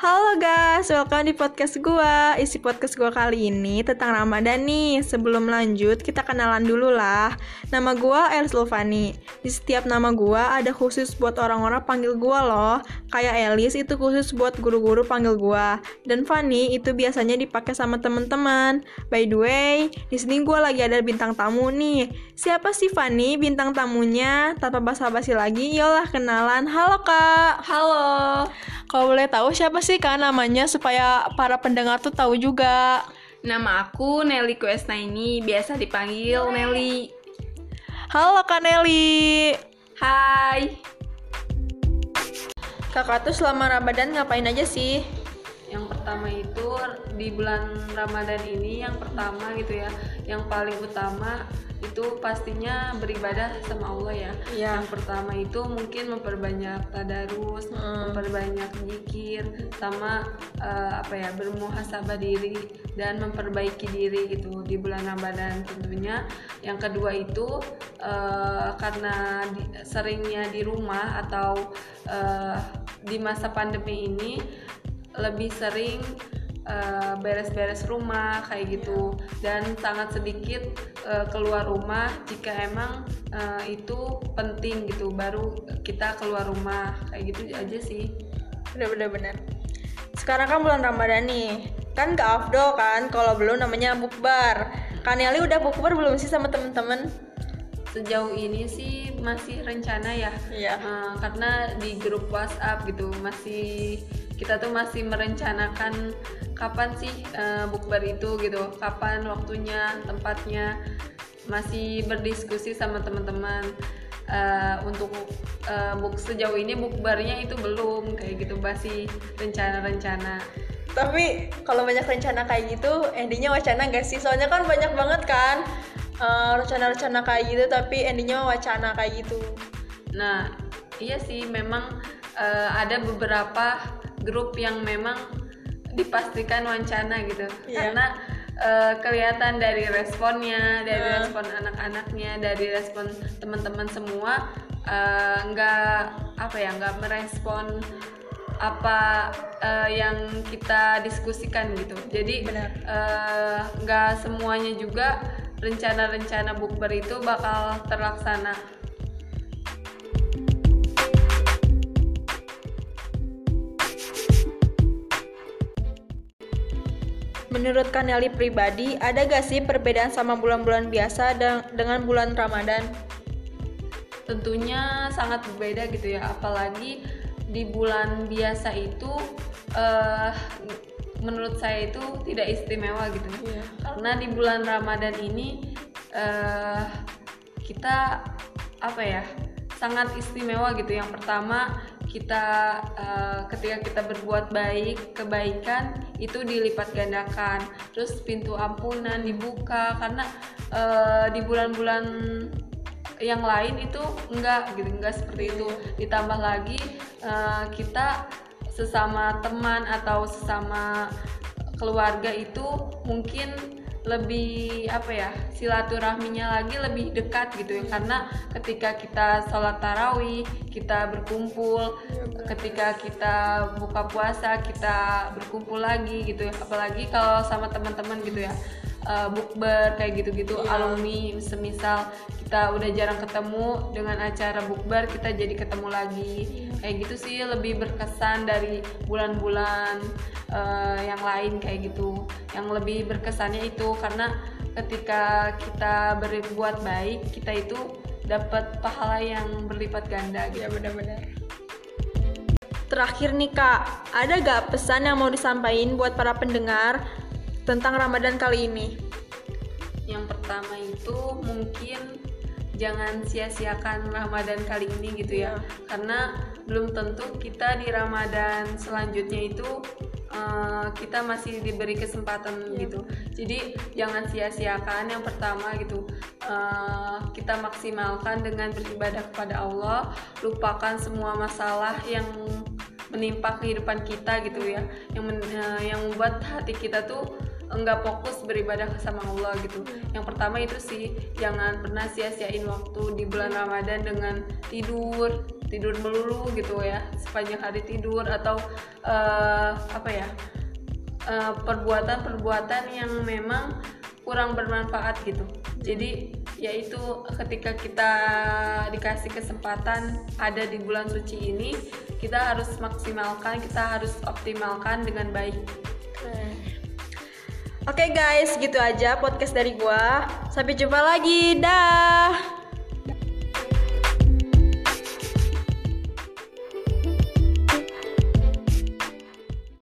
Halo guys, welcome di podcast gua. Isi podcast gua kali ini tentang Ramadan nih. Sebelum lanjut, kita kenalan dulu lah. Nama gua Elis Lovani. Di setiap nama gua ada khusus buat orang-orang panggil gua loh. Kayak Elis itu khusus buat guru-guru panggil gua. Dan Fanny itu biasanya dipakai sama teman-teman. By the way, di sini gua lagi ada bintang tamu nih. Siapa sih Fanny bintang tamunya? Tanpa basa-basi lagi, yolah kenalan. Halo Kak. Halo. Kalau boleh tahu siapa sih kak namanya supaya para pendengar tuh tahu juga. Nama aku Nelly Kuesna ini biasa dipanggil Nelly. Halo Kak Nelly. Hai. Kakak tuh selama Ramadan ngapain aja sih? Pertama itu di bulan Ramadan ini yang pertama gitu ya, yang paling utama itu pastinya beribadah sama Allah ya. Iya. Yang pertama itu mungkin memperbanyak tadarus, Hmm. memperbanyak zikir, sama eh, apa ya bermuhasabah diri dan memperbaiki diri gitu di bulan Ramadan tentunya. Yang kedua itu eh, karena di- seringnya di rumah atau eh, di masa pandemi ini lebih sering eh, beres-beres rumah kayak gitu dan sangat sedikit eh, keluar rumah jika emang eh, itu penting gitu baru kita keluar rumah kayak gitu aja sih Bener-bener bener. Sekarang kan bulan Ramadan nih. Kan gak afdol kan kalau belum namanya bukbar. Kak Nelly udah bukbar belum sih sama temen-temen? Sejauh ini sih masih rencana ya Iya. Eh, karena di grup WhatsApp gitu masih kita tuh masih merencanakan kapan sih eh, bukber itu gitu kapan waktunya tempatnya masih berdiskusi sama teman-teman Eh, untuk eh, buk sejauh ini bukbernya itu belum kayak gitu masih rencana-rencana Tapi kalau banyak rencana kayak gitu, endingnya wacana gak sih? Soalnya kan banyak banget kan eh, rencana-rencana kayak gitu, tapi endingnya wacana kayak gitu. Nah, iya sih memang eh, ada beberapa grup yang memang dipastikan wancana gitu. Iya. Karena eh, kelihatan dari responnya, dari Eh. respon anak-anaknya, dari respon teman-teman semua nggak apa ya, nggak merespon apa eh, yang kita diskusikan gitu. Jadi nggak semuanya juga rencana-rencana bukber itu bakal terlaksana. Menurut Kak Nelly pribadi, ada gak sih perbedaan sama bulan-bulan biasa dan- dengan bulan Ramadan? tentunya sangat berbeda gitu ya apalagi di bulan biasa itu eh, menurut saya itu tidak istimewa gitu Iya. karena di bulan Ramadan ini eh, kita apa ya sangat istimewa gitu. Yang pertama kita eh, ketika kita berbuat baik kebaikan itu dilipat gandakan. Terus pintu ampunan dibuka karena eh, di bulan-bulan yang lain itu enggak gitu enggak seperti itu. Ditambah lagi eh, kita sesama teman atau sesama keluarga itu mungkin lebih apa ya silaturahminya lagi lebih dekat gitu ya. Karena ketika kita sholat tarawih kita berkumpul ketika kita buka puasa kita berkumpul lagi gitu ya. Apalagi kalau sama teman-teman gitu ya eh, bukber kayak gitu-gitu alumni semisal kita udah jarang ketemu dengan acara bukber kita jadi ketemu lagi. Kayak gitu sih lebih berkesan dari bulan-bulan eh, yang lain kayak gitu. Yang lebih berkesannya itu karena ketika kita berbuat baik kita itu dapat pahala yang berlipat ganda gitu. Ya benar-benar. Terakhir nih kak, ada gak pesan yang mau disampaikan buat para pendengar tentang Ramadan kali ini? Yang pertama itu mungkin jangan sia-siakan Ramadan kali ini gitu ya. Karena belum tentu kita di Ramadan selanjutnya itu eh, kita masih diberi kesempatan gitu. Jadi jangan sia-siakan yang pertama gitu. Eh, kita maksimalkan dengan beribadah kepada Allah, lupakan semua masalah yang menimpa kehidupan kita gitu ya yang men- eh, yang membuat hati kita tuh enggak fokus beribadah sama Allah gitu. Yang pertama itu sih jangan pernah sia-siain waktu di bulan Ramadan dengan tidur, tidur melulu gitu ya sepanjang hari tidur atau uh, apa ya perbuatan-perbuatan uh, yang memang kurang bermanfaat gitu. Jadi yaitu ketika kita dikasih kesempatan ada di bulan suci ini kita harus maksimalkan kita harus optimalkan dengan baik Oke okay guys, gitu aja podcast dari gua. Sampai jumpa lagi. Dah.